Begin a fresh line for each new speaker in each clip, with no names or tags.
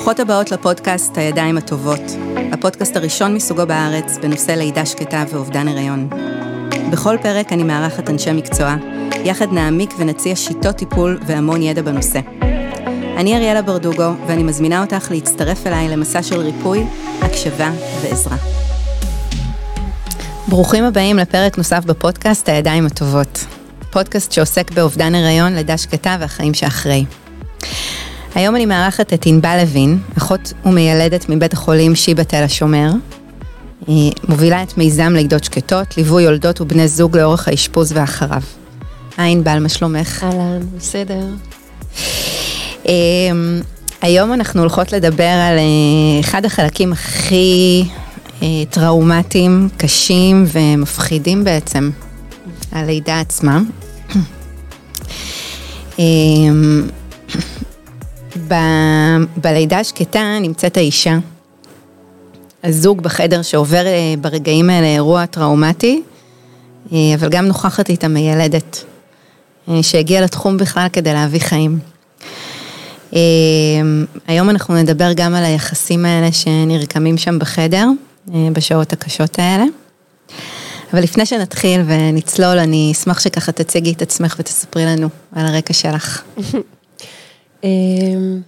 ברוכות הבאות לפודקאסט הידיים הטובות, הפודקאסט הראשון מסוגו בארץ בנושא לידה שקטה ואובדן הריון. בכל פרק אני מארחת אנשי מקצוע, יחד נעמיק ונציע שיטות טיפול והמון ידע בנושא. אני אריאלה ברדוגו, ואני מזמינה אותך להצטרף אליי למסע של ריפוי, הקשבה ועזרה. ברוכים הבאים לפרק נוסף בפודקאסט הידיים הטובות. פודקאסט שעוסק באובדן הריון, לידה שקטה והחיים שאחרי. היום אני מארחת את ענבל לוין, אחות ומיילדת מבית החולים שיבא תל השומר. היא מובילה את מיזם לידות שקטות, ליווי יולדות ובני זוג לאורך האשפוז ואחריו. היי ענבל, מה שלומך?
אהלן, בסדר.
אמ, היום אנחנו הולכות לדבר על אה, אחד החלקים הכי אה, טראומטיים, קשים ומפחידים בעצם, הלידה עצמה. ב- בלידה השקטה נמצאת האישה, הזוג בחדר שעובר אה, ברגעים האלה אירוע טראומטי, אה, אבל גם נוכחת איתה מיילדת, אה, שהגיעה לתחום בכלל כדי להביא חיים. היום אנחנו נדבר גם על היחסים האלה שנרקמים שם בחדר, בשעות הקשות האלה. אבל לפני שנתחיל ונצלול, אני אשמח שככה תציגי את עצמך ותספרי לנו על הרקע שלך.
אמ,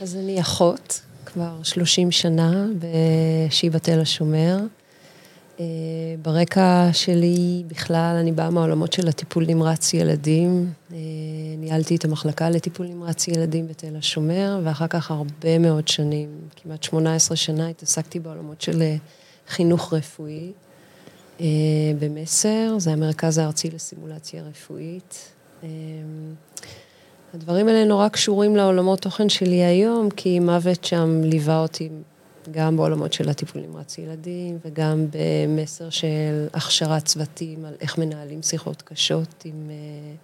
אז אני אחות כבר 30 שנה בשיבא תל השומר. אה, ברקע שלי בכלל, אני באה מהעולמות של הטיפול נמרץ ילדים. אה, ניהלתי את המחלקה לטיפול נמרץ ילדים בתל השומר, ואחר כך הרבה מאוד שנים, כמעט 18 שנה, התעסקתי בעולמות של אה, חינוך רפואי במסר, זה המרכז הארצי לסימולציה רפואית. הדברים האלה נורא קשורים לעולמות תוכן שלי היום, כי מוות שם ליווה אותי גם בעולמות של הטיפול נמרץ ילדים, וגם במסר של הכשרת צוותים על איך מנהלים שיחות קשות עם, אה,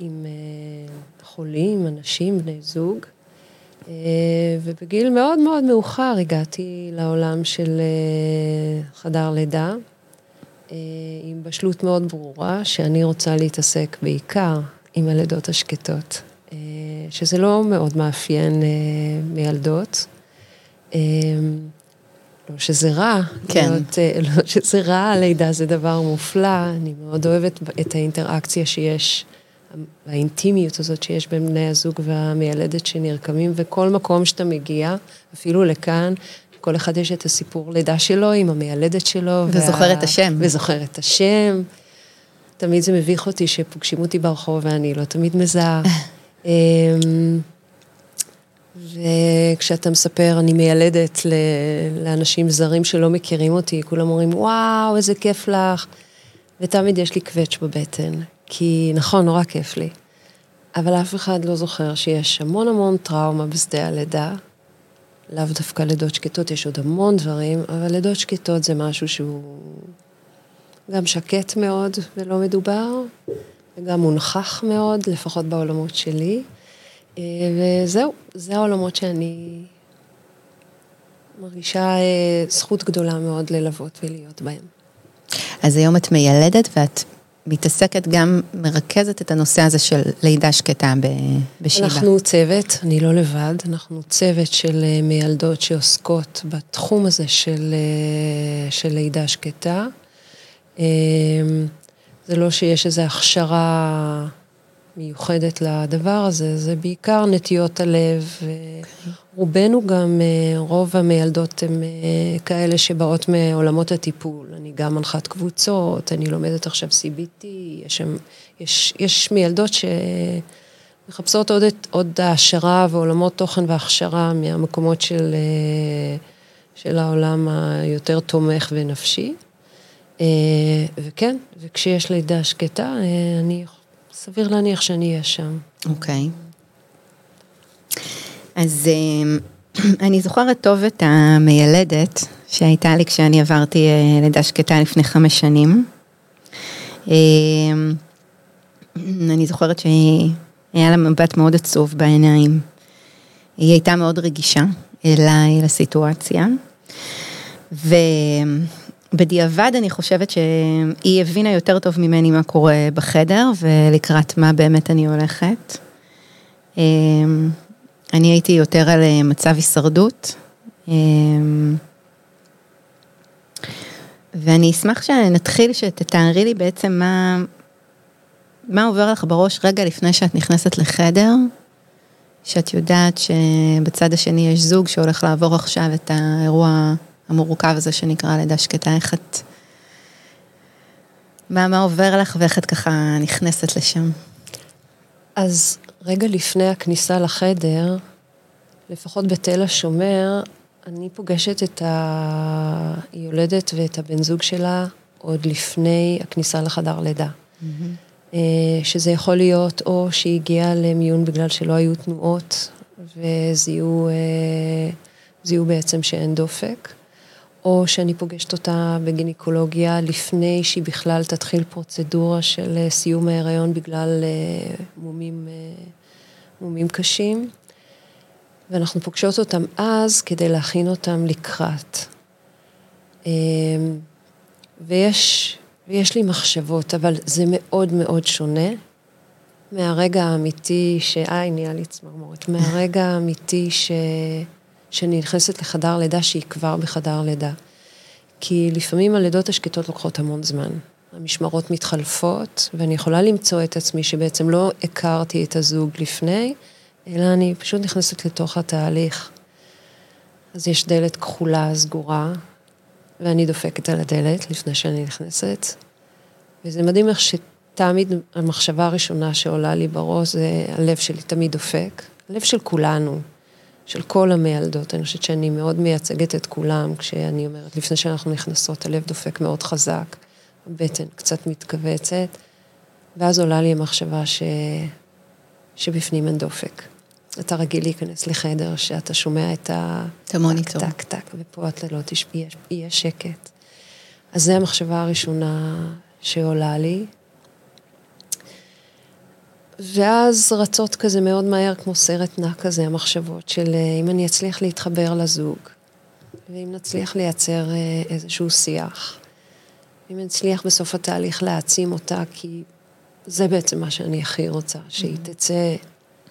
עם אה, חולים, אנשים, בני זוג. אה, ובגיל מאוד מאוד מאוחר הגעתי לעולם של חדר לידה, עם בשלות מאוד ברורה, שאני רוצה להתעסק בעיקר עם הלידות השקטות, אה, שזה לא מאוד מאפיין אה, מילדות. אה, לא שזה רע, כן. להיות, לא שזה רע, הלידה זה דבר מופלא, אני מאוד אוהבת את האינטראקציה שיש, האינטימיות הזאת שיש בין בני הזוג והמיילדת שנרקמים, וכל מקום שאתה מגיע, אפילו לכאן, כל אחד יש את הסיפור לידה שלו עם המיילדת שלו.
וזוכר וה... את השם.
וזוכר את השם. תמיד זה מביך אותי שפוגשים אותי ברחוב ואני לא תמיד מזהה. אמ, וכשאתה מספר, אני מיילדת לאנשים זרים שלא מכירים אותי, כולם אומרים, וואו, איזה כיף לך. ותמיד יש לי קווץ' בבטן, כי נכון, נורא כיף לי. אבל אף אחד לא זוכר שיש המון המון טראומה בשדה הלידה. לאו דווקא לידות שקטות, יש עוד המון דברים, אבל לידות שקטות זה משהו שהוא גם שקט מאוד ולא מדובר, וגם מונחח מאוד, לפחות בעולמות שלי. אה, וזהו, זה העולמות שאני מרגישה אה, זכות גדולה מאוד ללוות ולהיות בהם.
אז היום את מיילדת ואת מתעסקת גם, מרכזת את הנושא הזה של לידה שקטה בשיבא.
אנחנו צוות, אני לא לבד, אנחנו צוות של אה, מיילדות שעוסקות בתחום הזה של, של לידה שקטה. אמ, זה לא שיש איזו הכשרה מיוחדת לדבר הזה, זה בעיקר נטיות הלב. רובנו גם, אה, רוב המיילדות הן אה, כאלה שבאות מעולמות הטיפול. אני גם מנחת קבוצות, אני לומדת עכשיו CBT, יש, יש, יש מיילדות שמחפשות עוד, עוד העשרה ועולמות תוכן והכשרה מהמקומות של, אה, של העולם היותר תומך ונפשי. אה, וכן, וכשיש לידה שקטה, אה, אני, סביר להניח שאני אהיה שם.
אוקיי. אז אה, אני זוכרת טוב את המיילדת שהייתה לי כשאני עברתי לידה שקטה לפני חמש שנים. אני זוכרת שהיה לה מבט מאוד עצוב בעיניים. היא הייתה מאוד רגישה אליי, לסיטואציה. ו... בדיעבד אני חושבת שהיא הבינה יותר טוב ממני מה קורה בחדר ולקראת מה באמת אני הולכת. אמ, אני הייתי יותר על אה, מצב הישרדות. ואני אשמח שנתחיל, שתתארי לי בעצם מה, מה עובר לך בראש רגע לפני שאת נכנסת לחדר, שאת יודעת שבצד השני יש זוג שהולך לעבור עכשיו את האירוע המורכב הזה שנקרא לידה שקטה, איך את... מה, מה עובר לך ואיך את ככה נכנסת לשם?
אז רגע לפני הכניסה לחדר, לפחות בתל השומר, אני פוגשת את היולדת ואת הבן זוג שלה עוד לפני הכניסה לחדר לידה. Mm-hmm. שזה יכול להיות או שהיא הגיעה למיון בגלל שלא היו תנועות וזיהו אה, בעצם שאין דופק, או שאני פוגשת אותה בגינקולוגיה לפני שהיא בכלל תתחיל פרוצדורה של אה, סיום ההיריון בגלל מומים, מומים קשים. ואנחנו פוגשות אותם אז כדי להכין אותם לקראת. אמ, ויש, ויש לי מחשבות, אבל זה מאוד מאוד שונה מהרגע האמיתי, ש... איי, נהיה לי צמרמורת, מהרגע האמיתי ש... שאני נכנסת לחדר לידה שהיא כבר בחדר לידה. כי לפעמים הלידות השקטות לוקחות המון זמן. המשמרות מתחלפות, ואני יכולה למצוא את עצמי שבעצם לא הכרתי את הזוג לפני, אלא אני פשוט נכנסת לתוך התהליך. אז יש דלת כחולה סגורה, ואני דופקת על הדלת לפני שאני נכנסת. וזה מדהים איך שתמיד המחשבה הראשונה שעולה לי בראש זה הלב שלי תמיד דופק. הלב של כולנו, של כל המיילדות. אני חושבת שאני מאוד מייצגת את כולם כשאני אומרת, לפני שאנחנו נכנסות, הלב דופק מאוד חזק, הבטן קצת מתכווצת, ואז עולה לי המחשבה ש... שבפנים אין דופק. אתה רגיל להיכנס לחדר שאתה שומע את ה...
את המוניטור.
טק, טק, טק, ופה אתה לא תשפיע, יהיה שקט. אז זו המחשבה הראשונה שעולה לי. ואז רצות כזה מאוד מהר, כמו סרט נע כזה, המחשבות של אה, אם אני אצליח להתחבר לזוג, ואם נצליח לייצר אה, איזשהו שיח, אם נצליח בסוף התהליך להעצים אותה, כי זה בעצם מה שאני הכי רוצה, שהיא mm-hmm. תצא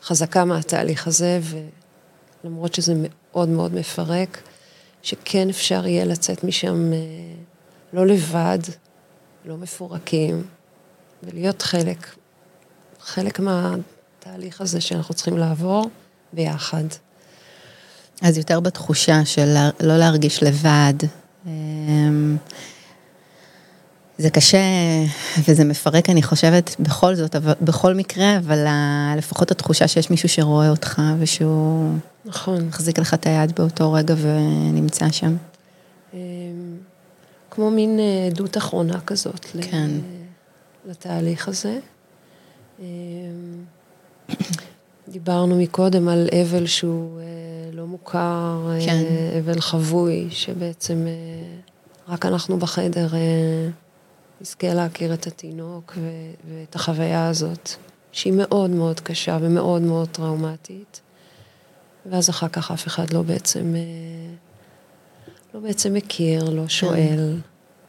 חזקה מהתהליך הזה, ולמרות שזה מאוד מאוד מפרק, שכן אפשר יהיה לצאת משם אה, לא לבד, לא מפורקים, ולהיות חלק, חלק מהתהליך הזה שאנחנו צריכים לעבור ביחד.
אז יותר בתחושה של לא להרגיש לבד. אמ, זה קשה וזה מפרק, אני חושבת, בכל זאת, אבל, בכל מקרה, אבל לפחות התחושה שיש מישהו שרואה אותך ושהוא...
נכון.
מחזיק לך את היד באותו רגע ונמצא שם.
אמ, כמו מין אה, עדות אחרונה כזאת.
כן.
לתהליך הזה. אמ, דיברנו מקודם על אבל שהוא אה, לא מוכר, אה, כן. אבל חבוי, שבעצם רק אנחנו בחדר נזכה להכיר את התינוק ואת החוויה הזאת, שהיא מאוד מאוד קשה ומאוד מאוד טראומטית. ואז אחר כך אף אחד לא בעצם, אה, לא בעצם מכיר, לא שואל.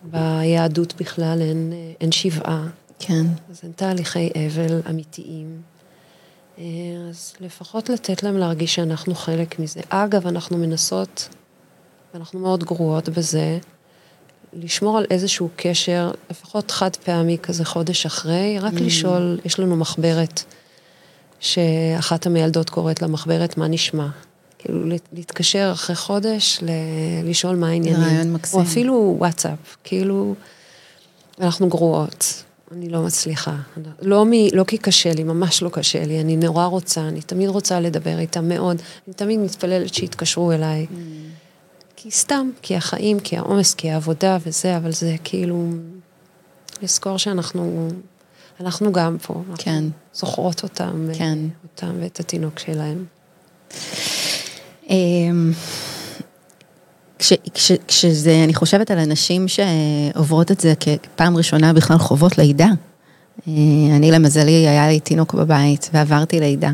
ביהדות בכלל אין, אה, אין שבעה.
כן.
אז אין תהליכי אבל אמיתיים. אה, אז לפחות לתת להם להרגיש שאנחנו חלק מזה. אגב, אנחנו מנסות, ואנחנו מאוד גרועות בזה, לשמור על איזשהו קשר, לפחות חד פעמי כזה חודש אחרי, רק mm. לשאול, יש לנו מחברת, שאחת המיילדות קוראת לה מחברת מה נשמע. כאילו להתקשר אחרי חודש, ל- לשאול מה העניינים.
רעיון מקסים.
או אפילו וואטסאפ, כאילו, אנחנו גרועות, אני לא מצליחה. לא, מ, לא כי קשה לי, ממש לא קשה לי, אני נורא רוצה, אני תמיד רוצה לדבר איתה מאוד, אני תמיד מתפללת שיתקשרו אליי. Mm. כי סתם, כי החיים, כי העומס, כי העבודה וזה, אבל זה כאילו, לזכור שאנחנו, אנחנו גם פה.
כן.
זוכרות אותם,
כן.
אותם ואת התינוק שלהם.
כש, כש, כשזה, אני חושבת על אנשים שעוברות את זה כפעם ראשונה בכלל חוות לידה. אה, אני למזלי, היה לי תינוק בבית ועברתי לידה.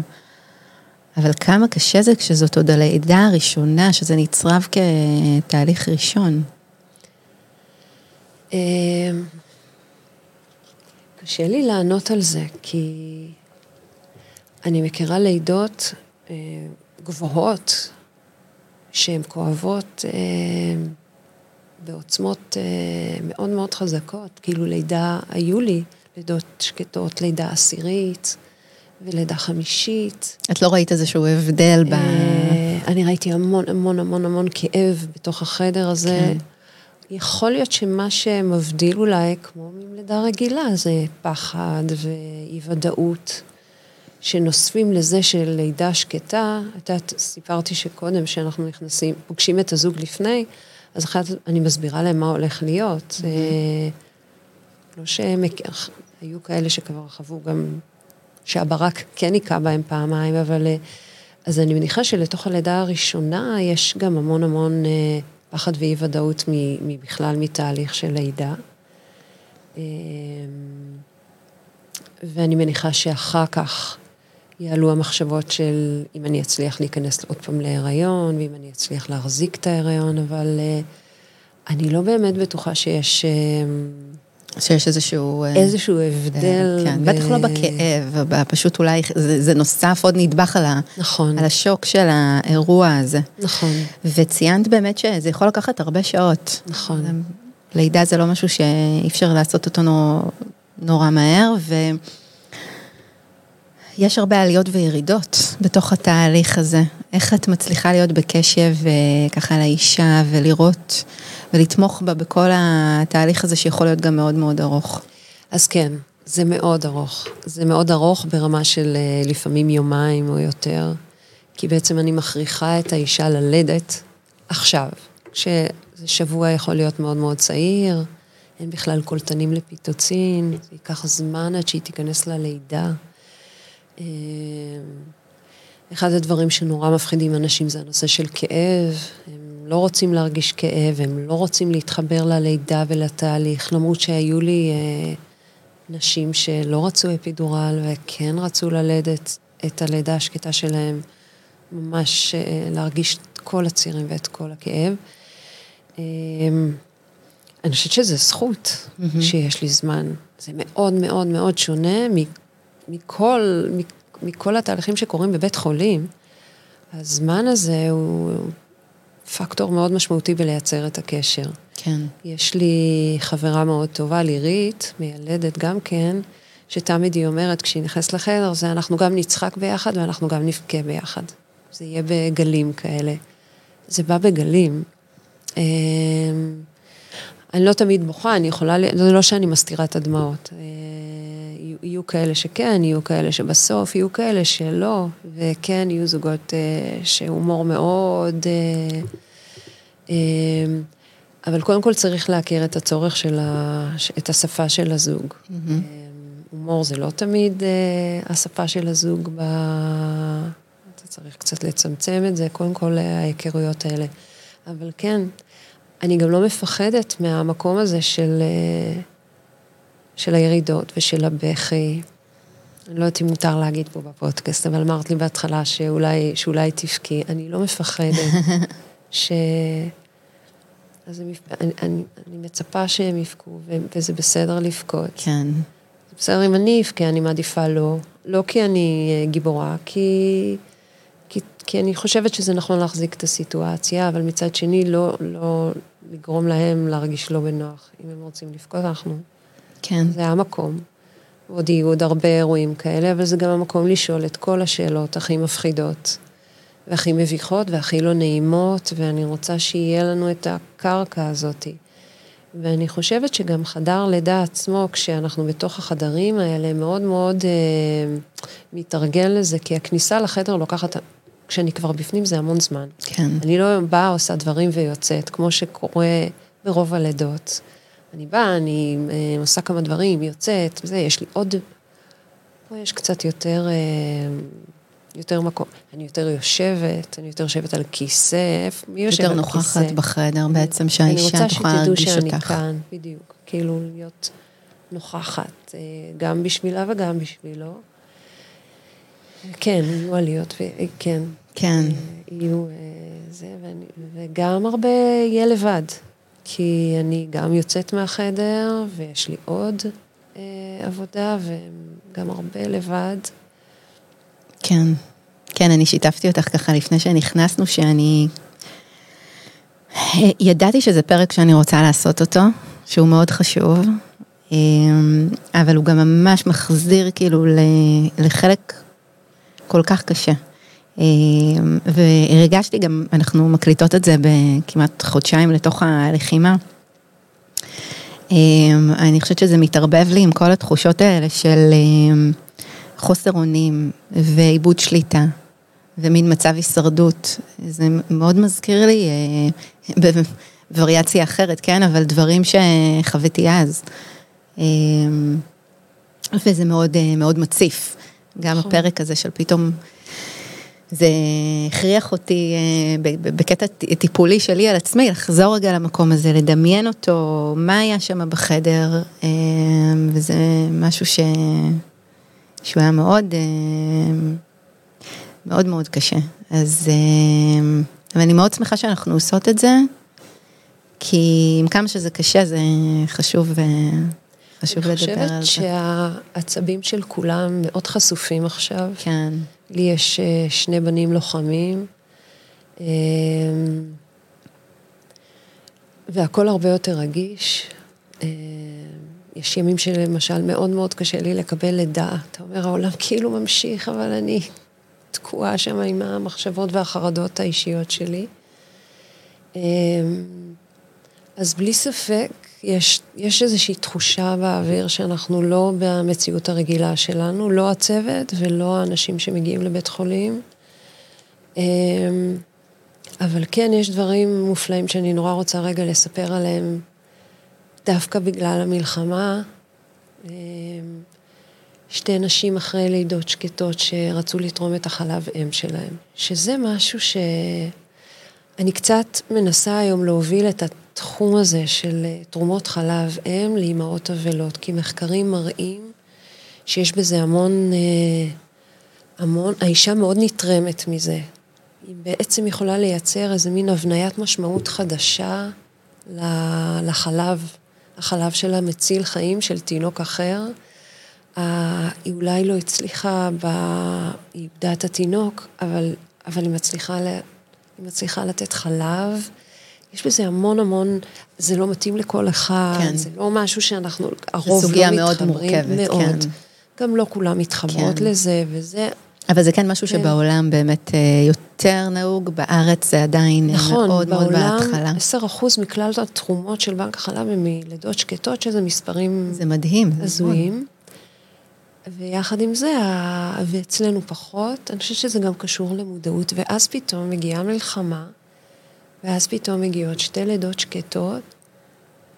אבל כמה קשה זה כשזאת עוד הלידה הראשונה, שזה נצרב כתהליך ראשון.
אמ, קשה לי לענות על זה, כי אני מכירה לידות, אה, גבוהות, שהן כואבות אה, בעוצמות אה, מאוד מאוד חזקות. כאילו לידה, היו לי לידות שקטות, לידה עשירית ולידה חמישית.
את לא ראית איזשהו הבדל ב...
אה, אני ראיתי המון המון המון המון כאב בתוך החדר הזה. כן. יכול להיות שמה שמבדיל אולי, כמו מלידה רגילה, זה פחד ואי ודאות. שנוספים לזה של לידה שקטה, את יודעת, סיפרתי שקודם, שאנחנו נכנסים, פוגשים את הזוג לפני, אז אחת, אני מסבירה להם מה הולך להיות. Mm-hmm. לא שהם, היו כאלה שכבר חוו גם, שהברק כן היכה בהם פעמיים, אבל... אה, אז אני מניחה שלתוך הלידה הראשונה יש גם המון המון אה, פחד ואי ודאות מבכלל מתהליך של לידה. ואני מניחה שאחר כך יעלו המחשבות של אם אני אצליח להיכנס עוד פעם להיריון, ואם אני אצליח להחזיק את ההיריון, אבל uh, אני לא באמת בטוחה שיש...
Uh, שיש איזשהו...
Uh, איזשהו הבדל.
כן, ב... בטח לא בכאב, פשוט אולי זה, זה נוסף עוד נדבך על, ה,
נכון.
על השוק של האירוע הזה.
נכון.
וציינת באמת שזה יכול לקחת הרבה שעות.
נכון.
לידה זה לא משהו שאי אפשר לעשות אותו נורא מהר, ו... יש הרבה עליות וירידות בתוך התהליך הזה. איך את מצליחה להיות בקשב אה, ככה לאישה ולראות ולתמוך בה בכל התהליך הזה שיכול להיות גם מאוד מאוד ארוך?
אז כן, זה מאוד ארוך. זה מאוד ארוך ברמה של אה, לפעמים יומיים או יותר, כי בעצם אני מכריחה את האישה ללדת עכשיו, כשזה שבוע יכול להיות מאוד מאוד צעיר, אין בכלל קולטנים לפיטוצין, זה ייקח זמן עד שהיא תיכנס ללידה. אה, אחד הדברים שנורא מפחידים אנשים זה הנושא של כאב. הם לא רוצים להרגיש כאב, הם לא רוצים להתחבר ללידה ולתהליך, למרות שהיו לי אה, נשים שלא רצו אפידורל וכן רצו ללדת את הלידה השקטה שלהם, ממש אה, להרגיש את כל הצירים ואת כל הכאב. אה, אני חושבת שזו זכות mm-hmm. שיש לי זמן. זה מאוד מאוד מאוד שונה מכל, מכל התהליכים שקורים בבית חולים, הזמן הזה הוא פקטור מאוד משמעותי בלייצר את הקשר.
כן.
יש לי חברה מאוד טובה, לירית, מיילדת גם כן, שתמיד היא אומרת, כשהיא נכנסת לחדר, זה אנחנו גם נצחק ביחד ואנחנו גם נבכה ביחד. זה יהיה בגלים כאלה. זה בא בגלים. אמ, אני לא תמיד בוכה, אני יכולה, זה לא שאני מסתירה את הדמעות. אה, יהיו כאלה שכן, יהיו כאלה שבסוף, יהיו כאלה שלא, וכן, יהיו זוגות אה, שהומור מאוד... אה, אה, אבל קודם כל צריך להכיר את הצורך של ה... את השפה של הזוג. Mm-hmm. הומור זה לא תמיד אה, השפה של הזוג, ב... אתה צריך קצת לצמצם את זה, קודם כל ההיכרויות האלה. אבל כן, אני גם לא מפחדת מהמקום הזה של... אה, של הירידות ושל הבכי. אני לא יודעת אם מותר להגיד פה בפודקאסט, אבל אמרת לי בהתחלה שאולי, שאולי תבכי. אני לא מפחדת ש... אז אני, אני, אני, אני מצפה שהם יבכו, וזה בסדר לבכות.
כן.
זה בסדר אם אני אבכה, אני מעדיפה לא. לא כי אני אה, גיבורה, כי, כי, כי אני חושבת שזה נכון להחזיק את הסיטואציה, אבל מצד שני, לא, לא לגרום להם להרגיש לא בנוח. אם הם רוצים לבכות, אנחנו
כן.
זה המקום. עוד יהיו עוד הרבה אירועים כאלה, אבל זה גם המקום לשאול את כל השאלות הכי מפחידות, והכי מביכות, והכי לא נעימות, ואני רוצה שיהיה לנו את הקרקע הזאת. ואני חושבת שגם חדר לידה עצמו, כשאנחנו בתוך החדרים האלה, מאוד מאוד אה, מתארגן לזה, כי הכניסה לחדר לוקחת, כשאני כבר בפנים זה המון זמן.
כן.
אני לא באה, עושה דברים ויוצאת, כמו שקורה ברוב הלידות. אני באה, אני אה, עושה כמה דברים, יוצאת, וזה, יש לי עוד... פה יש קצת יותר, אה, יותר מקום. אני יותר יושבת, אני יותר יושבת על כיסא, מי יושב על
כיסא? יותר נוכחת בחדר בעצם, שהאישה תוכל להרגיש אותך.
אני רוצה שתדעו שאני כאן, בדיוק. כאילו, להיות נוכחת, אה, גם בשבילה וגם בשבילו. כן, יהיו עליות, כן.
כן.
יהיו זה, וגם הרבה יהיה לבד. כי אני גם יוצאת מהחדר, ויש לי עוד אה, עבודה, וגם הרבה לבד.
כן, כן, אני שיתפתי אותך ככה לפני שנכנסנו, שאני... ידעתי שזה פרק שאני רוצה לעשות אותו, שהוא מאוד חשוב, אבל הוא גם ממש מחזיר כאילו לחלק כל כך קשה. והרגשתי גם, אנחנו מקליטות את זה בכמעט חודשיים לתוך הלחימה. אני חושבת שזה מתערבב לי עם כל התחושות האלה של חוסר אונים ועיבוד שליטה ומין מצב הישרדות. זה מאוד מזכיר לי, בווריאציה אחרת, כן, אבל דברים שחוויתי אז. וזה מאוד, מאוד מציף. גם נכון. הפרק הזה של פתאום, זה הכריח אותי בקטע טיפולי שלי על עצמי, לחזור רגע למקום הזה, לדמיין אותו, מה היה שם בחדר, וזה משהו ש... שהוא היה מאוד, מאוד מאוד קשה. אז אני מאוד שמחה שאנחנו עושות את זה, כי עם כמה שזה קשה, זה חשוב חשוב לדבר על זה.
אני חושבת שהעצבים של כולם מאוד חשופים עכשיו.
כן.
לי יש אה, שני בנים לוחמים, אמ, והכל הרבה יותר רגיש. אמ, יש ימים שלמשל מאוד מאוד קשה לי לקבל לידה. אתה אומר, העולם כאילו ממשיך, אבל אני תקועה שם עם המחשבות והחרדות האישיות שלי. אמ, אז בלי ספק, יש, יש איזושהי תחושה באוויר שאנחנו לא במציאות הרגילה שלנו, לא הצוות ולא האנשים שמגיעים לבית חולים. אמ, אבל כן, יש דברים מופלאים שאני נורא רוצה רגע לספר עליהם, דווקא בגלל המלחמה. אמ, שתי נשים אחרי לידות שקטות שרצו לתרום את החלב אם שלהם, שזה משהו שאני קצת מנסה היום להוביל את התחום הזה של אה, תרומות חלב אם לאימהות אבלות, כי מחקרים מראים שיש בזה המון, אה, המון, האישה מאוד נתרמת מזה. היא בעצם יכולה לייצר איזה מין הבניית משמעות חדשה לחלב, החלב שלה מציל חיים של תינוק אחר. היא אולי לא הצליחה, ב... היא איבדה את התינוק, אבל, אבל היא, מצליחה ל... היא מצליחה לתת חלב. יש בזה המון המון, זה לא מתאים לכל אחד, כן. זה לא משהו שאנחנו, הרוב לא מתחברים.
זו סוגיה מאוד מורכבת,
מאוד. כן. גם לא כולם מתחברות כן. לזה, וזה...
אבל זה כן משהו כן. שבעולם באמת אה, יותר נהוג, בארץ זה עדיין נכון, מאוד מאוד בהתחלה.
נכון, בעולם 10% מכלל התרומות של בנק החלב הם מלידות שקטות, שזה מספרים...
זה מדהים.
הזויים. ויחד עם זה, ואצלנו פחות, אני חושבת שזה גם קשור למודעות, ואז פתאום מגיעה מלחמה, ואז פתאום מגיעות שתי לידות שקטות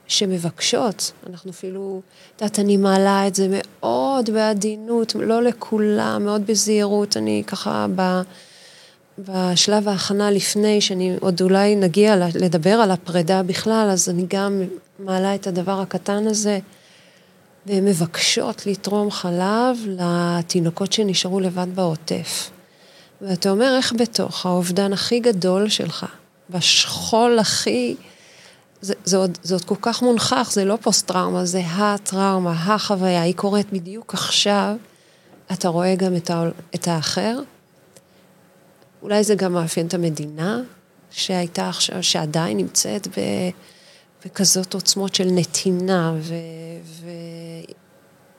שמבקשות, אנחנו אפילו, את יודעת, אני מעלה את זה מאוד בעדינות, לא לכולם, מאוד בזהירות, אני ככה ב... בשלב ההכנה לפני, שאני עוד אולי נגיע לדבר על הפרידה בכלל, אז אני גם מעלה את הדבר הקטן הזה, והן מבקשות לתרום חלב לתינוקות שנשארו לבד בעוטף. ואתה אומר, איך בתוך האובדן הכי גדול שלך, בשכול הכי... זה, זה, עוד, זה עוד כל כך מונחח, זה לא פוסט-טראומה, זה הטראומה, החוויה, היא קורית בדיוק עכשיו. אתה רואה גם את, ה, את האחר. אולי זה גם מאפיין את המדינה, שהייתה עכשיו, שעדיין נמצאת ב, בכזאת עוצמות של נתינה ו,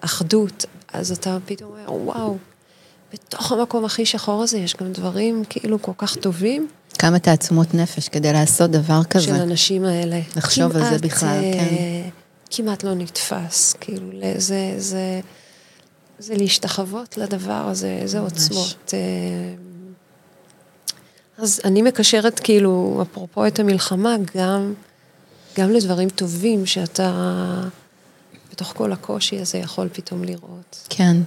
ואחדות. אז אתה פתאום אומר, וואו, בתוך המקום הכי שחור הזה יש גם דברים כאילו כל כך טובים.
כמה תעצומות נפש כדי לעשות דבר כזה.
של האנשים האלה.
לחשוב כמעט, על זה בכלל, אה, כן.
כמעט לא נתפס, כאילו, זה, זה, זה להשתחוות לדבר הזה, איזה עוצמות. אה, אז אני מקשרת, כאילו, אפרופו את המלחמה, גם, גם לדברים טובים שאתה, בתוך כל הקושי הזה, יכול פתאום לראות.
כן.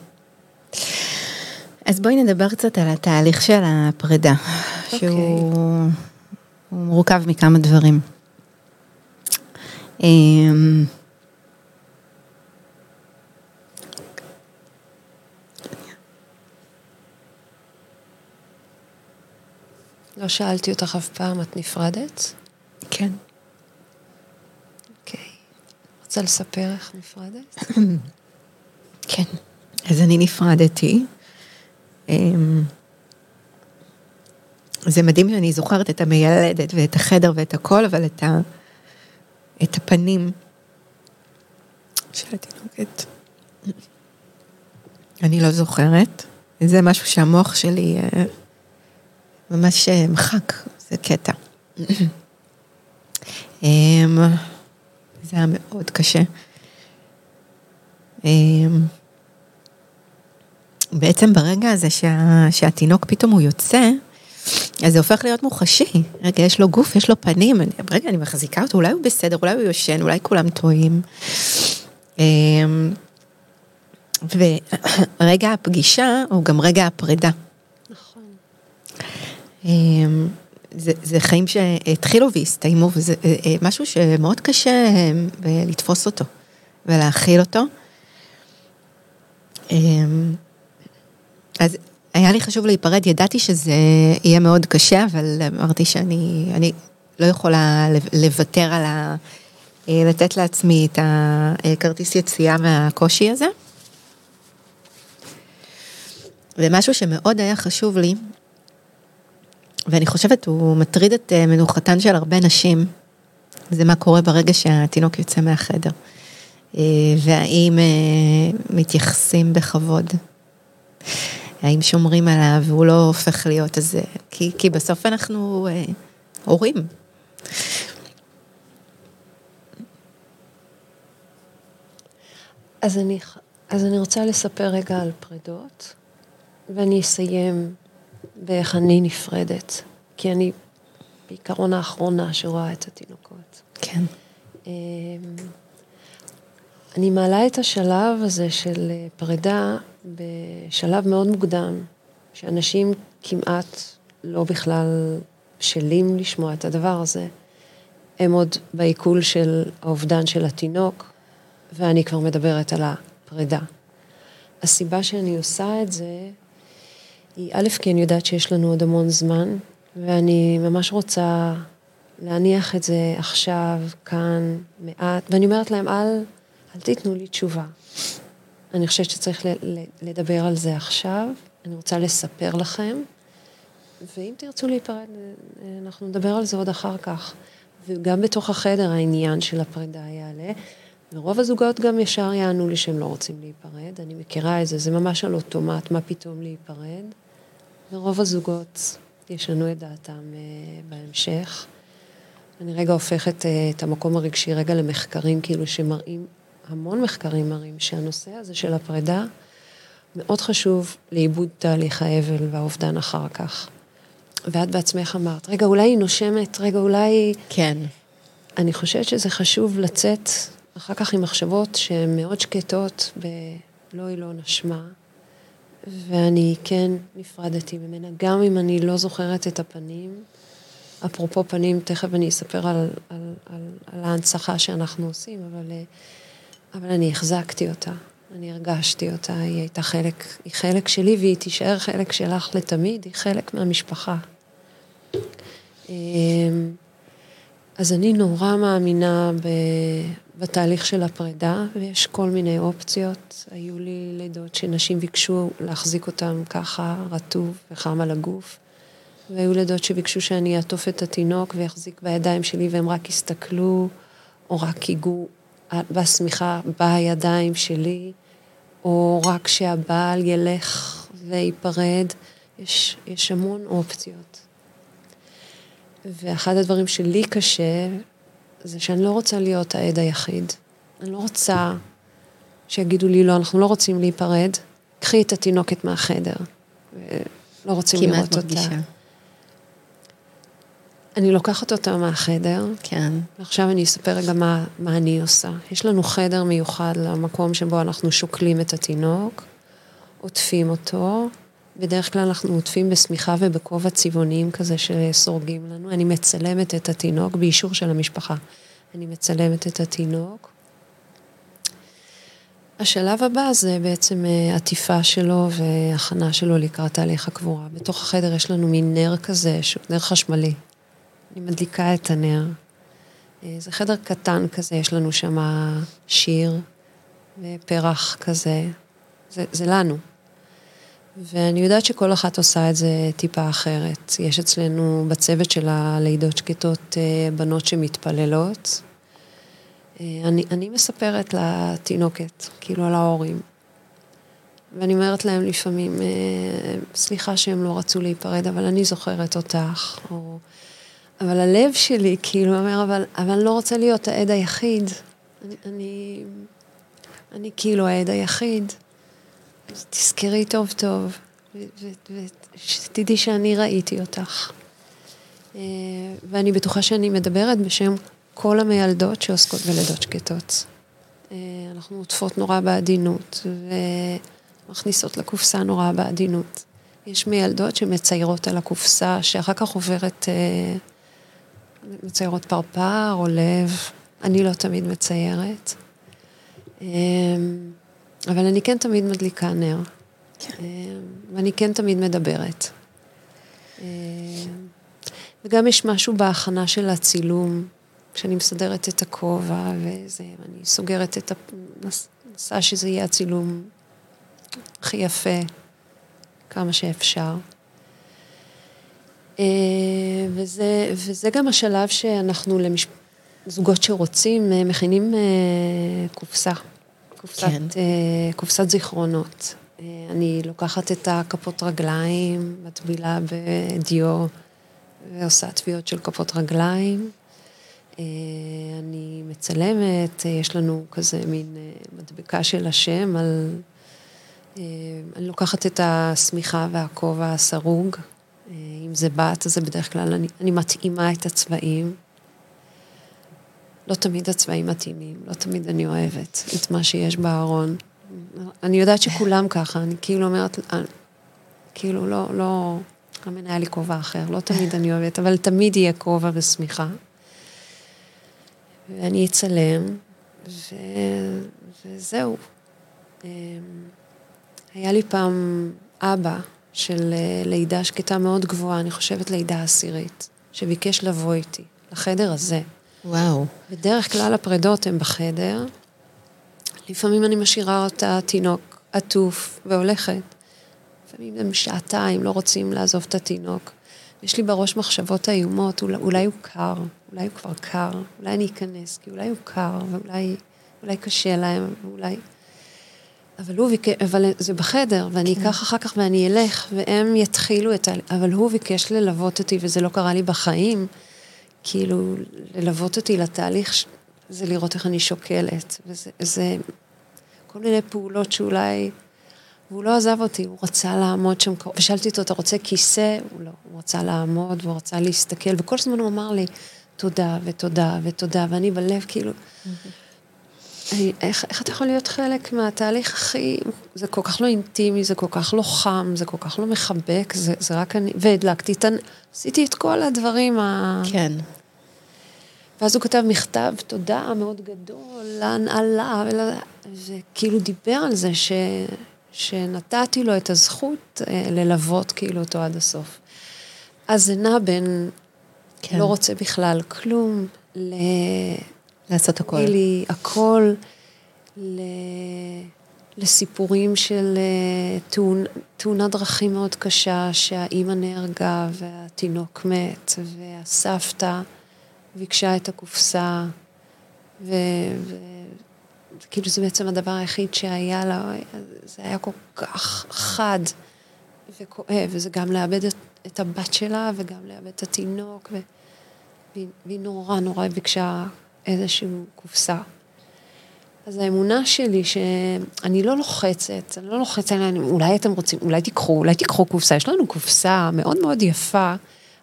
אז בואי נדבר קצת על התהליך של הפרידה. שהוא מורכב מכמה דברים. אמ,
לא שאלתי אותך אף פעם, את נפרדת?
כן.
אוקיי. רוצה לספר איך נפרדת?
כן. אז אני נפרדתי. זה מדהים שאני זוכרת את המיילדת ואת החדר ואת הכל, אבל את, ה, את הפנים של התינוקת, אני לא זוכרת. זה משהו שהמוח שלי אה, ממש אה, מחק, זה קטע. אמ, זה היה מאוד קשה. אמ, בעצם ברגע הזה שה, שהתינוק פתאום הוא יוצא, אז זה הופך להיות מוחשי. רגע, יש לו גוף, יש לו פנים, אני, רגע, אני מחזיקה אותו, אולי הוא בסדר, אולי הוא יושן, אולי כולם טועים. אמ, ורגע הפגישה הוא גם רגע הפרידה. נכון. אמ, זה, זה חיים שהתחילו והסתיימו, וזה אה, אה, משהו שמאוד קשה אה, לתפוס אותו ולהכיל אותו. אמ, אז היה לי חשוב להיפרד, ידעתי שזה יהיה מאוד קשה, אבל אמרתי שאני לא יכולה לוותר על ה... לתת לעצמי את הכרטיס יציאה מהקושי הזה. ומשהו שמאוד היה חשוב לי, ואני חושבת הוא מטריד את אה, מנוחתן של הרבה נשים, זה מה קורה ברגע שהתינוק יוצא מהחדר. אה, והאם אה, מתייחסים בכבוד. האם שומרים עליו והוא לא הופך להיות איזה, כי, כי בסוף אנחנו אה, הורים.
אז אני, אז אני רוצה לספר רגע על פרידות, ואני אסיים באיך אני נפרדת, כי אני בעיקרון האחרונה שרואה את התינוקות.
כן.
אני מעלה את השלב הזה של אה, פרידה בשלב מאוד מוקדם, שאנשים כמעט לא בכלל בשלים לשמוע את הדבר הזה. הם עוד בעיכול של האובדן של התינוק, ואני כבר מדברת על הפרידה. הסיבה שאני עושה את זה, היא א', כי אני יודעת שיש לנו עוד המון זמן, ואני ממש רוצה להניח את זה עכשיו, כאן, מעט, ואני אומרת להם, אל, אל תיתנו לי תשובה. אני חושבת שצריך לדבר על זה עכשיו, אני רוצה לספר לכם, ואם תרצו להיפרד, אנחנו נדבר על זה עוד אחר כך. וגם בתוך החדר העניין של הפרידה יעלה. ורוב הזוגות גם ישר יענו לי שהם לא רוצים להיפרד, אני מכירה את זה, זה ממש על אוטומט, מה פתאום להיפרד. ורוב הזוגות ישנו את דעתם uh, בהמשך. אני רגע הופכת uh, את המקום הרגשי רגע למחקרים כאילו שמראים, המון מחקרים מראים שהנושא הזה של הפרידה מאוד חשוב לעיבוד תהליך האבל והאובדן אחר כך. ואת בעצמך אמרת, רגע, אולי היא נושמת, רגע, אולי...
כן.
אני חושבת שזה חשוב לצאת אחר כך עם מחשבות שהן מאוד שקטות ב"לא, היא לא נשמה", ואני כן נפרדתי ממנה, גם אם אני לא זוכרת את הפנים. אפרופו פנים, תכף אני אספר על, על, על, על ההנצחה שאנחנו עושים, אבל, אבל אני החזקתי אותה, אני הרגשתי אותה, היא הייתה חלק, היא חלק שלי והיא תישאר חלק שלך לתמיד, היא חלק מהמשפחה. אמ, אז אני נורא מאמינה ב, בתהליך של הפרידה, ויש כל מיני אופציות. היו לי לידות שנשים ביקשו להחזיק אותן ככה, רטוב וחם על הגוף, והיו לידות שביקשו שאני אעטוף את התינוק ויחזיק בידיים שלי והם רק יסתכלו, או רק ייגעו בשמיכה בידיים שלי, או רק שהבעל ילך וייפרד. יש, יש המון אופציות. ואחד הדברים שלי קשה, זה שאני לא רוצה להיות העד היחיד. אני לא רוצה שיגידו לי, לא, אנחנו לא רוצים להיפרד, קחי את התינוקת מהחדר. לא רוצים לראות אותה. כמעט מרגישה. אני לוקחת אותה מהחדר.
כן.
ועכשיו אני אספר רגע מה, מה אני עושה. יש לנו חדר מיוחד למקום שבו אנחנו שוקלים את התינוק, עוטפים אותו, בדרך כלל אנחנו עוטפים בשמיכה ובכובע צבעוניים כזה שסורגים לנו. אני מצלמת את התינוק באישור של המשפחה. אני מצלמת את התינוק. השלב הבא זה בעצם אה, עטיפה שלו והכנה שלו לקראת תהליך הקבורה. בתוך החדר יש לנו מין נר כזה, שהוא נר חשמלי. אני מדליקה את הנר. אה, זה חדר קטן כזה, יש לנו שם שיר ופרח כזה. זה, זה לנו. ואני יודעת שכל אחת עושה את זה טיפה אחרת. יש אצלנו בצוות של הלידות שקטות אה, בנות שמתפללות. אה, אני, אני מספרת לתינוקת, כאילו על ההורים. ואני אומרת להם לפעמים, סליחה שהם לא רצו להיפרד, אבל אני זוכרת אותך. או... אבל הלב שלי כאילו אומר, אבל, אבל אני לא רוצה להיות העד היחיד. אני, אני, אני כאילו העד היחיד. תזכרי טוב טוב, ושתדעי שאני ראיתי אותך. אה, ואני בטוחה שאני מדברת בשם כל המיילדות שעוסקות בלידות שקטות. אה, אנחנו עוטפות נורא בעדינות, ומכניסות לקופסה נורא בעדינות. יש מיילדות שמציירות על הקופסה, שאחר כך עוברת, אה, מציירות פרפר או לב. אני לא תמיד מציירת. אבל אני כן תמיד מדליקה נר. כן. ואני כן תמיד מדברת. וגם יש משהו בהכנה של הצילום, כשאני מסדרת את הכובע וזה, ואני סוגרת את המסע שזה יהיה הצילום הכי יפה, כמה שאפשר. וזה, וזה גם השלב שאנחנו לזוגות שרוצים, מכינים קופסה. קופסת, כן. אה, קופסת זיכרונות. אה, אני לוקחת את הכפות רגליים, מטבילה בדיו ועושה טביעות של כפות רגליים. אה, אני מצלמת, יש לנו כזה מין מדבקה של השם על... אני לוקחת את השמיכה והכובע הסרוג. אם זה בת, אז זה בדרך כלל, אני, אני מתאימה את הצבעים. לא תמיד הצבעים מתאימים, לא תמיד אני אוהבת את מה שיש בארון. אני יודעת שכולם ככה, אני כאילו אומרת, אה, כאילו לא, לא, לא מנהל לי כובע אחר, לא תמיד אני אוהבת, אבל תמיד יהיה כובע ושמיכה. ואני אצלם, ו... וזהו. אמ, היה לי פעם אבא של אה, לידה שקטה מאוד גבוהה, אני חושבת לידה עשירית, שביקש לבוא איתי לחדר הזה.
וואו.
בדרך כלל הפרדות הן בחדר. לפעמים אני משאירה אותה תינוק עטוף והולכת. לפעמים הם שעתיים, לא רוצים לעזוב את התינוק. יש לי בראש מחשבות איומות, אולי, אולי הוא קר, אולי הוא כבר קר, אולי אני אכנס, כי אולי הוא קר, ואולי אולי קשה להם, ואולי... אבל הוא ביקש, אבל זה בחדר, ואני כן. אקח אחר כך ואני אלך, והם יתחילו את ה... אבל הוא ביקש ללוות אותי, וזה לא קרה לי בחיים. כאילו, ללוות אותי לתהליך, זה לראות איך אני שוקלת. וזה זה כל מיני פעולות שאולי... והוא לא עזב אותי, הוא רצה לעמוד שם, ושאלתי אותו, אתה רוצה כיסא? הוא לא, הוא רצה לעמוד, והוא רצה להסתכל, וכל הזמן הוא אמר לי, תודה ותודה ותודה, ואני בלב כאילו, אני, איך, איך אתה יכול להיות חלק מהתהליך הכי, זה כל כך לא אינטימי, זה כל כך לא חם, זה כל כך לא מחבק, זה, זה רק אני, והדלקתי את, עשיתי את כל הדברים ה...
כן.
ואז הוא כתב מכתב תודה מאוד גדול להנהלה, וכאילו דיבר על זה ש, שנתתי לו את הזכות אה, ללוות כאילו אותו עד הסוף. אז זה נע בין כן. לא רוצה בכלל כלום, ל...
לעשות הכל.
לי הכל, ל... לסיפורים של אה, תאונ... תאונת דרכים מאוד קשה, שהאימא נהרגה והתינוק מת, והסבתא ביקשה את הקופסה, וכאילו ו... זה בעצם הדבר היחיד שהיה לה, זה היה כל כך חד וכואב, וזה גם לאבד את, את הבת שלה וגם לאבד את התינוק, ו... והיא נורא נורא ביקשה איזושהי קופסה. אז האמונה שלי שאני לא לוחצת, אני לא לוחצת עליהם, אולי אתם רוצים, אולי תיקחו, אולי תיקחו קופסה, יש לנו קופסה מאוד מאוד יפה,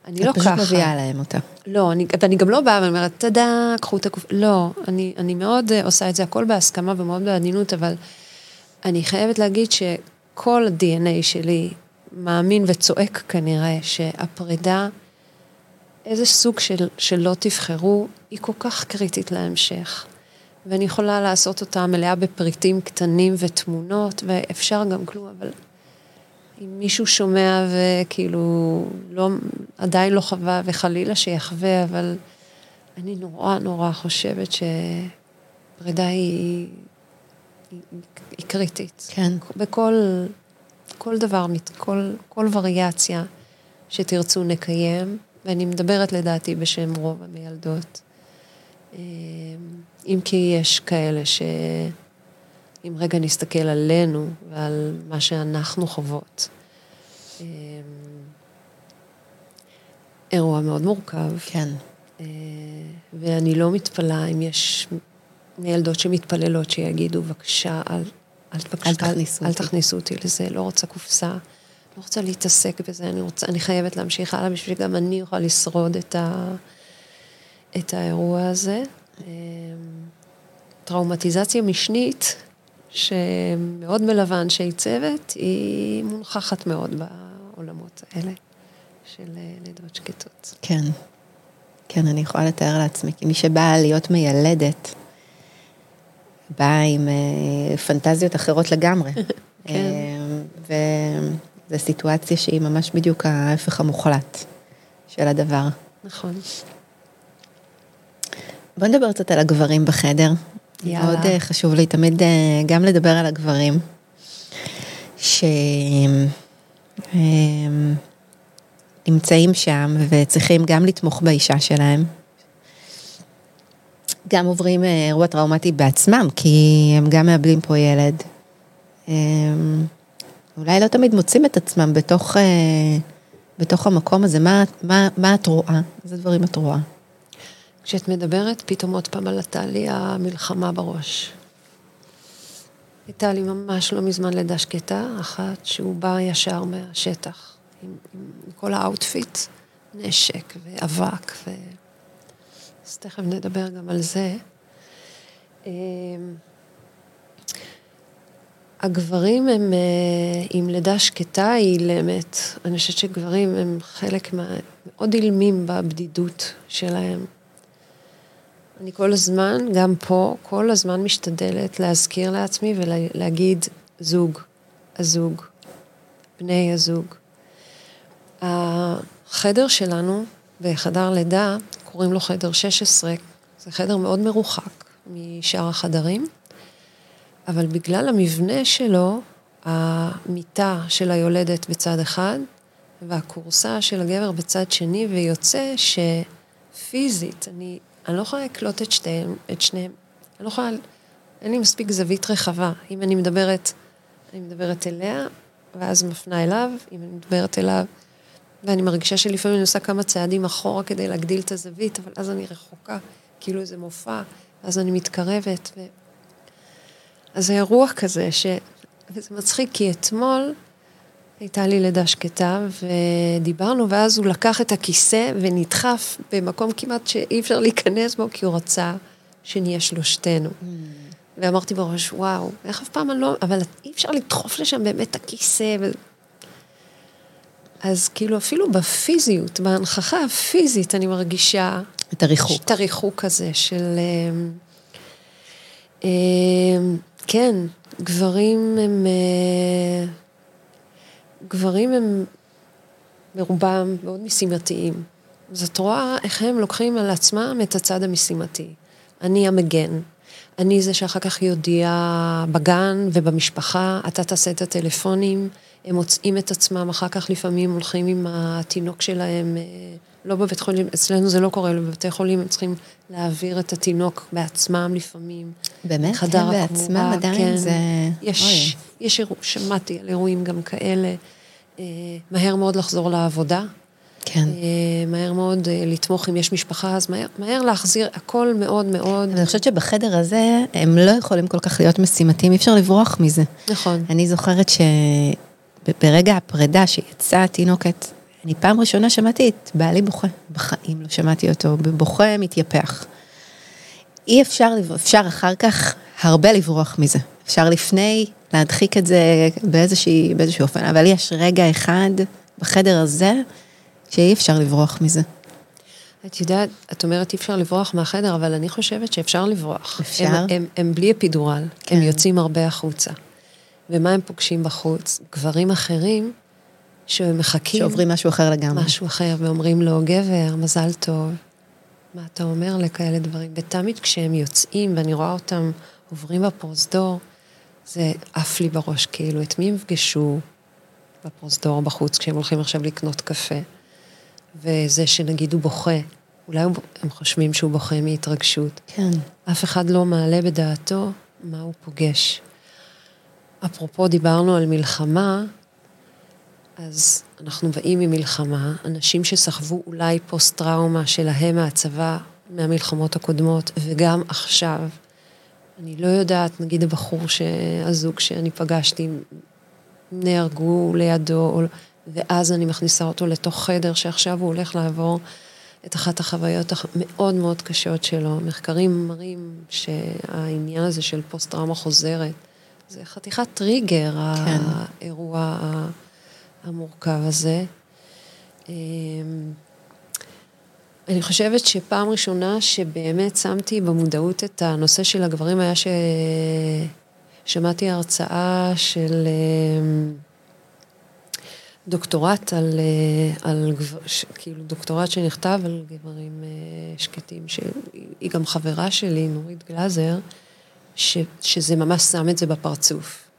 אני לא ככה.
את פשוט מביאה להם אותה.
לא, אני, ואני גם לא באה ואני אומרת, תודה, קחו את הקופסה, לא, אני, אני מאוד אה, עושה את זה, הכל בהסכמה ומאוד בעדינות, אבל אני חייבת להגיד שכל ה-DNA שלי מאמין וצועק כנראה שהפרידה איזה סוג של, שלא תבחרו, היא כל כך קריטית להמשך. ואני יכולה לעשות אותה מלאה בפריטים קטנים ותמונות, ואפשר גם כלום, אבל אם מישהו שומע וכאילו לא, עדיין לא חווה, וחלילה שיחווה, אבל אני נורא נורא חושבת שפרידה היא, היא, היא קריטית.
כן.
בכל, כל דבר, כל, כל וריאציה שתרצו נקיים, ואני מדברת לדעתי בשם רוב המילדות. אמ, אם כי יש כאלה שאם רגע נסתכל עלינו ועל מה שאנחנו חוות, אמ, אירוע מאוד מורכב.
כן.
אה, ואני לא מתפלאה אם יש מילדות שמתפללות שיגידו, בבקשה, אל, אל,
אל תכניסו
אל,
אותי.
אל תכניסו אותי לזה, לא רוצה קופסה, לא רוצה להתעסק בזה, אני, רוצה, אני חייבת להמשיך הלאה בשביל שגם אני אוכל לשרוד את, ה, את האירוע הזה. אה, טראומטיזציה משנית, שמאוד מלווה אנשי צוות, היא מונחחת מאוד בעולמות האלה של אה, לידות שקטות.
כן. כן, אני יכולה לתאר לעצמי, כי מי שבאה להיות מיילדת, באה עם אה, פנטזיות אחרות לגמרי.
כן.
אה, וזו סיטואציה שהיא ממש בדיוק ההפך המוחלט של הדבר.
נכון.
בוא נדבר קצת על הגברים בחדר.
יאללה.
מאוד אה, חשוב לי תמיד אה, גם לדבר על הגברים, שנמצאים שם וצריכים גם לתמוך באישה שלהם. גם עוברים אה, אירוע טראומטי בעצמם, כי הם גם מאבדים פה ילד. אה, אולי לא תמיד מוצאים את עצמם בתוך, אה, בתוך המקום הזה. מה, מה, מה את רואה? איזה דברים את רואה?
כשאת מדברת, פתאום עוד פעם עלתה לי המלחמה בראש. הייתה לי ממש לא מזמן לידה שקטה, אחת שהוא בא ישר מהשטח, עם, עם כל ה outfit, נשק ואבק, ו... אז תכף נדבר גם על זה. הגברים הם אה, עם לידה שקטה אילמת. אני חושבת שגברים הם חלק מה... מאוד אילמים בבדידות שלהם. אני כל הזמן, גם פה, כל הזמן משתדלת להזכיר לעצמי ולהגיד זוג, הזוג, בני הזוג. החדר שלנו בחדר לידה, קוראים לו חדר 16, זה חדר מאוד מרוחק משאר החדרים, אבל בגלל המבנה שלו, המיטה של היולדת בצד אחד, והכורסה של הגבר בצד שני, ויוצא שפיזית, אני, אני לא יכולה לקלוט את שתיהם, את שניהם. אני לא יכולה, אין לי מספיק זווית רחבה. אם אני מדברת, אני מדברת אליה, ואז מפנה אליו, אם אני מדברת אליו, ואני מרגישה שלפעמים אני עושה כמה צעדים אחורה כדי להגדיל את הזווית, אבל אז אני רחוקה, כאילו איזה מופע, אז אני מתקרבת. ו... אז זה אירוע כזה, ש... וזה מצחיק, כי אתמול הייתה לי לידה שקטה, ודיברנו, ואז הוא לקח את הכיסא ונדחף במקום כמעט שאי אפשר להיכנס בו, כי הוא רצה שנהיה שלושתנו. Mm. ואמרתי בראש, וואו, איך אף פעם אני לא... אבל אי אפשר לדחוף לשם באמת את הכיסא. ו... אז כאילו אפילו בפיזיות, בהנכחה הפיזית, אני מרגישה...
את הריחוק.
את הריחוק הזה של... אה, כן, גברים הם... אה, גברים הם ברובם מאוד משימתיים. אז את רואה איך הם לוקחים על עצמם את הצד המשימתי. אני המגן. אני זה שאחר כך יודיע בגן ובמשפחה, אתה תעשה את הטלפונים, הם מוצאים את עצמם, אחר כך לפעמים הולכים עם התינוק שלהם, לא בבית חולים, אצלנו זה לא קורה, בבתי חולים הם צריכים להעביר את התינוק בעצמם לפעמים.
באמת? הם בעצמם עדיין
כן.
זה...
יש, יש אירוע, שמעתי על אירועים גם כאלה. אה, מהר מאוד לחזור לעבודה.
כן.
אה, מהר מאוד אה, לתמוך אם יש משפחה, אז מהר, מהר להחזיר, הכל מאוד מאוד...
אני חושבת שבחדר הזה הם לא יכולים כל כך להיות משימתיים, אי אפשר לברוח מזה.
נכון.
אני זוכרת שברגע הפרידה שיצאה התינוקת, אני פעם ראשונה שמעתי את בעלי בוכה, בחיים לא שמעתי אותו, בוכה מתייפח. אי אפשר, אפשר אחר כך הרבה לברוח מזה. אפשר לפני להדחיק את זה באיזושהי, באיזשהו אופן, אבל יש רגע אחד בחדר הזה שאי אפשר לברוח מזה.
את יודעת, את אומרת אי אפשר לברוח מהחדר, אבל אני חושבת שאפשר לברוח.
אפשר?
הם, הם, הם בלי אפידורל,
כן.
הם יוצאים הרבה החוצה. ומה הם פוגשים בחוץ? גברים אחרים שמחכים...
שעוברים משהו אחר לגמרי.
משהו אחר, ואומרים לו, גבר, מזל טוב. מה אתה אומר לכאלה דברים? ותמיד כשהם יוצאים, ואני רואה אותם עוברים בפרוזדור, זה עף לי בראש, כאילו, את מי הם יפגשו, בפרוזדור בחוץ, כשהם הולכים עכשיו לקנות קפה. וזה שנגיד הוא בוכה, אולי הם חושבים שהוא בוכה מהתרגשות.
כן.
אף אחד לא מעלה בדעתו מה הוא פוגש. אפרופו, דיברנו על מלחמה, אז אנחנו באים ממלחמה, אנשים שסחבו אולי פוסט-טראומה שלהם מהצבא, מהמלחמות הקודמות, וגם עכשיו. אני לא יודעת, נגיד הבחור, הזוג שאני פגשתי, נהרגו לידו, ואז אני מכניסה אותו לתוך חדר שעכשיו הוא הולך לעבור את אחת החוויות המאוד מאוד קשות שלו. מחקרים מראים שהעניין הזה של פוסט-טראומה חוזרת, זה חתיכת טריגר, כן. האירוע המורכב הזה. אמ, אני חושבת שפעם ראשונה שבאמת שמתי במודעות את הנושא של הגברים היה ששמעתי הרצאה של אמ, דוקטורט על, אה, על גבר, כאילו דוקטורט שנכתב על גברים אה, שקטים, שהיא גם חברה שלי, נורית גלזר, ש, שזה ממש שם את זה בפרצוף.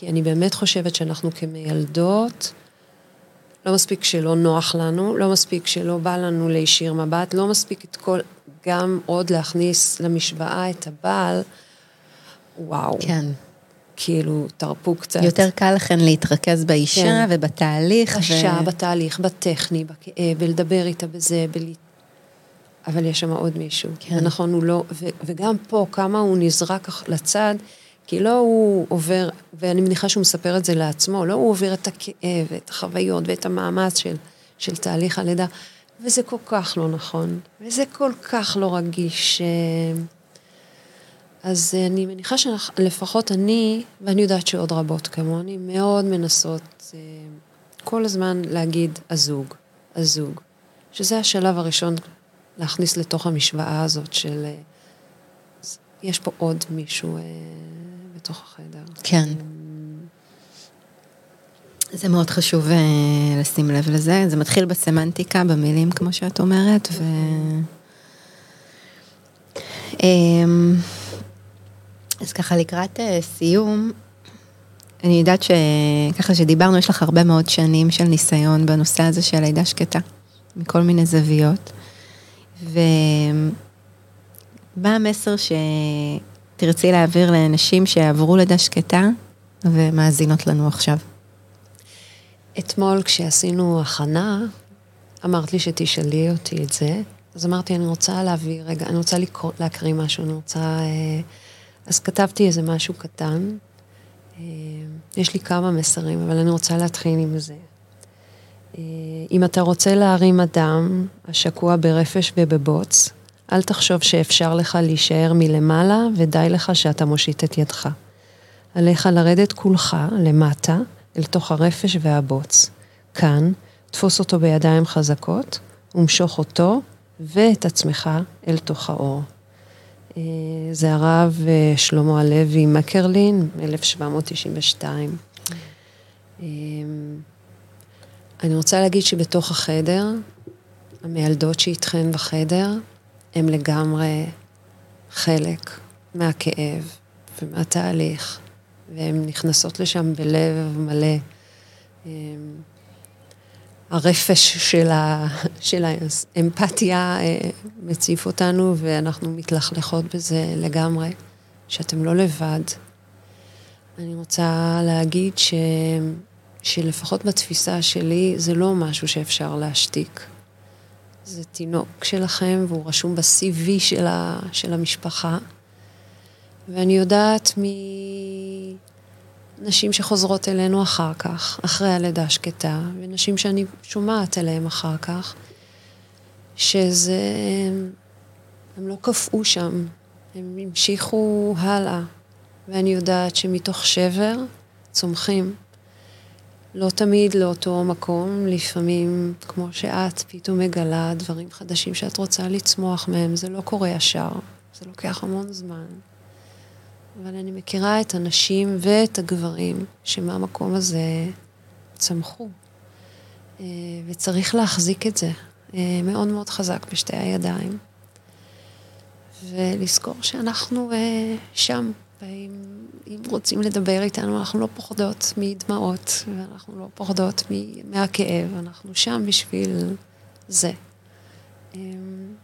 כי אני באמת חושבת שאנחנו כמיילדות, לא מספיק שלא נוח לנו, לא מספיק שלא בא לנו להישיר מבט, לא מספיק את כל, גם עוד להכניס למשוואה את הבעל, וואו.
כן.
כאילו, תרפו קצת.
יותר קל לכן להתרכז באישה כן. ובתהליך.
קשה, ו... בתהליך, בטכני, בכאב, ולדבר איתה בזה, בל... אבל יש שם עוד מישהו. כן. נכון, הוא לא... ו... וגם פה, כמה הוא נזרק לצד, כי לא הוא עובר, ואני מניחה שהוא מספר את זה לעצמו, לא הוא עובר את הכאב, ואת החוויות, ואת המאמץ של, של תהליך הלידה, וזה כל כך לא נכון, וזה כל כך לא רגיש. אז אני מניחה שלפחות אני, ואני יודעת שעוד רבות כמוני, מאוד מנסות אה, כל הזמן להגיד הזוג, הזוג, שזה השלב הראשון להכניס לתוך המשוואה הזאת של אה, יש פה עוד מישהו אה, בתוך החדר.
כן. זה מאוד חשוב לשים לב לזה, זה מתחיל בסמנטיקה, במילים, כמו שאת אומרת, ו... אמ, אז ככה לקראת uh, סיום, אני יודעת שככה שדיברנו, יש לך הרבה מאוד שנים של ניסיון בנושא הזה של לידה שקטה, מכל מיני זוויות. ומה המסר שתרצי להעביר לאנשים שעברו לידה שקטה ומאזינות לנו עכשיו?
אתמול כשעשינו הכנה, אמרת לי שתשאלי אותי את זה, אז אמרתי, אני רוצה להביא, רגע, אני רוצה לקרוא, להקריא משהו, אני רוצה... אה, אז כתבתי איזה משהו קטן. אה, יש לי כמה מסרים, אבל אני רוצה להתחיל עם זה. אה, אם אתה רוצה להרים אדם השקוע ברפש ובבוץ, אל תחשוב שאפשר לך להישאר מלמעלה ודי לך שאתה מושיט את ידך. עליך לרדת כולך למטה אל תוך הרפש והבוץ. כאן, תפוס אותו בידיים חזקות ומשוך אותו ואת עצמך אל תוך האור. אה, זה הרב אה, שלמה הלוי מקרלין, 1792. אה, אני רוצה להגיד שבתוך החדר, המיילדות שאיתכן בחדר, הן לגמרי חלק מהכאב ומהתהליך, והן נכנסות לשם בלב מלא. הרפש של, ה, של האמפתיה אה, מציף אותנו, ואנחנו מתלכלכות בזה לגמרי, שאתם לא לבד. אני רוצה להגיד ש, שלפחות בתפיסה שלי, זה לא משהו שאפשר להשתיק. זה תינוק שלכם, והוא רשום ב-CV של, ה, של המשפחה. ואני יודעת מ... נשים שחוזרות אלינו אחר כך, אחרי הלידה השקטה, ונשים שאני שומעת עליהן אחר כך, שזה... הם לא קפאו שם, הם המשיכו הלאה. ואני יודעת שמתוך שבר צומחים. לא תמיד לאותו מקום, לפעמים, כמו שאת פתאום מגלה דברים חדשים שאת רוצה לצמוח מהם, זה לא קורה ישר, זה לוקח המון זמן. אבל אני מכירה את הנשים ואת הגברים שמהמקום הזה צמחו. אה, וצריך להחזיק את זה אה, מאוד מאוד חזק בשתי הידיים. ולזכור שאנחנו אה, שם, ואם אם רוצים לדבר איתנו, אנחנו לא פוחדות מדמעות, ואנחנו לא פוחדות מהכאב, אנחנו שם בשביל זה. אמ,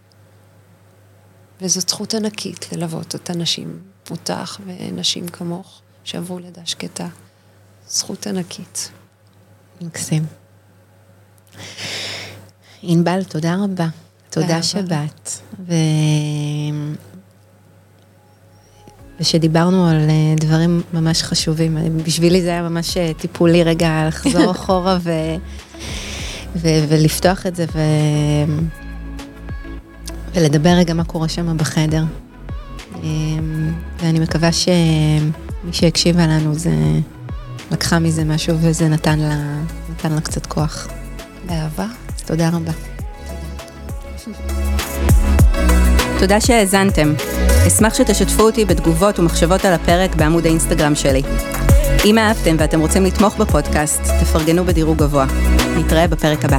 וזאת זכות ענקית ללוות את הנשים, אותך ונשים כמוך, שעברו לידה שקטה. זכות ענקית.
מקסים. ענבל, תודה רבה. תודה שבאת. ו... ושדיברנו על אה, דברים ממש חשובים. בשבילי זה היה ממש אה, טיפולי רגע לחזור אחורה ו... ו... ולפתוח את זה ו... ולדבר רגע מה קורה שם בחדר. ואני מקווה שמי שהקשיבה לנו זה לקחה מזה משהו וזה נתן לה, נתן לה קצת כוח.
באהבה.
אז תודה רבה. תודה שהאזנתם. אשמח שתשתפו אותי בתגובות ומחשבות על הפרק בעמוד האינסטגרם שלי. אם אהבתם ואתם רוצים לתמוך בפודקאסט, תפרגנו בדירוג גבוה. נתראה בפרק הבא.